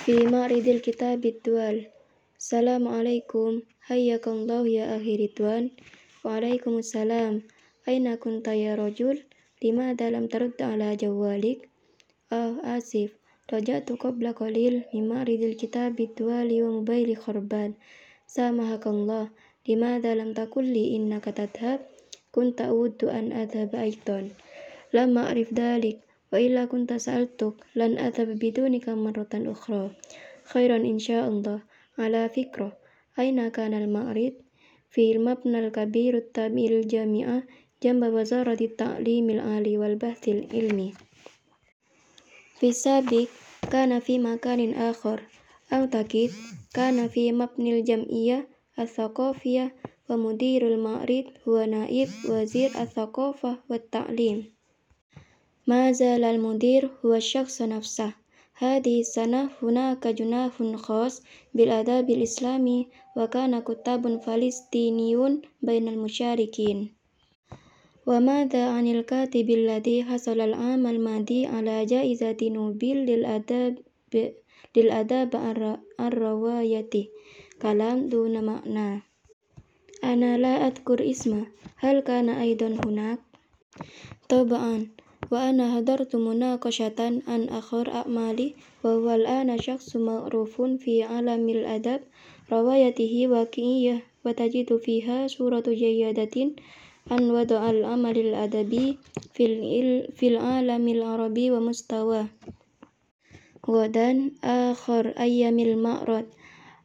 fi ma'ridil kitab dual. Assalamualaikum. Hayyakallahu ya akhi Ridwan. Waalaikumsalam. Aina kunta ya rajul? Lima dalam tarud ala jawalik? Ah, asif. Raja'tu qabla qalil lima ridil kitab dual wa sama khurban. Samahakallah. Lima dalam takulli innaka tadhab? Kunta uuddu an adhab aiton. Lama arif dalik wa illa kunta sa'altuk lan atab bidunika marratan ukhra. Khairan insyaallah. Ala fikra. Aina kana al ma'rid? Fi al mabna al kabir at tamil jami'ah jamba wazarati ali wal bahthil ilmi. Fisabik kana fi makanin akhar. Au takid kana fi mabnil jam'iyah as-saqafiyah wa mudirul ma'rid huwa naib wazir as-saqafah wat ta'lim. ما زال المدير هو الشخص نفسه هذه السنة هناك جناح خاص بالآداب الإسلامي وكان كتاب فلسطينيون بين المشاركين وماذا عن الكاتب الذي حصل العام الماضي على جائزة نوبل للأداب للأداب عن روايته كلام دون معنى أنا لا أذكر اسمه هل كان أيضا هناك؟ طبعا وأنا حضرت مناقشة عن آخر أعمالي وهو الآن شخص معروف في عالم الأدب روايته واقعية وتجد فيها صورة جيدة عن وضع العمل الأدبي في العالم العربي ومستواه. غدا آخر أيام المعرض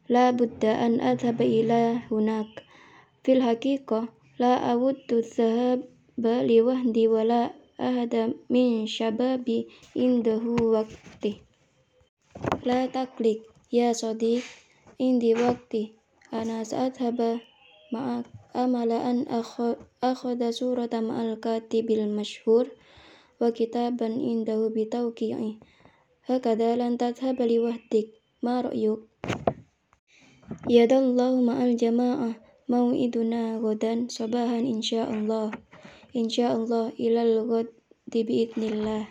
لا بد أن أذهب إلى هناك. في الحقيقة لا أود الذهاب لوحدي ولا ahada min syababi indahu wakti. La taklik ya sodi indi wakti ana sa'adhaba ma'ak amala an akhada surata ma'al katibil masyhur wa kitaban indahu bitawqi'i hakadha lan tadhhaba liwahdik ma ra'yuk yadallahu ma'al jama'ah mau mau'iduna godan sabahan insyaallah insya Allah ilal ghad biidnillah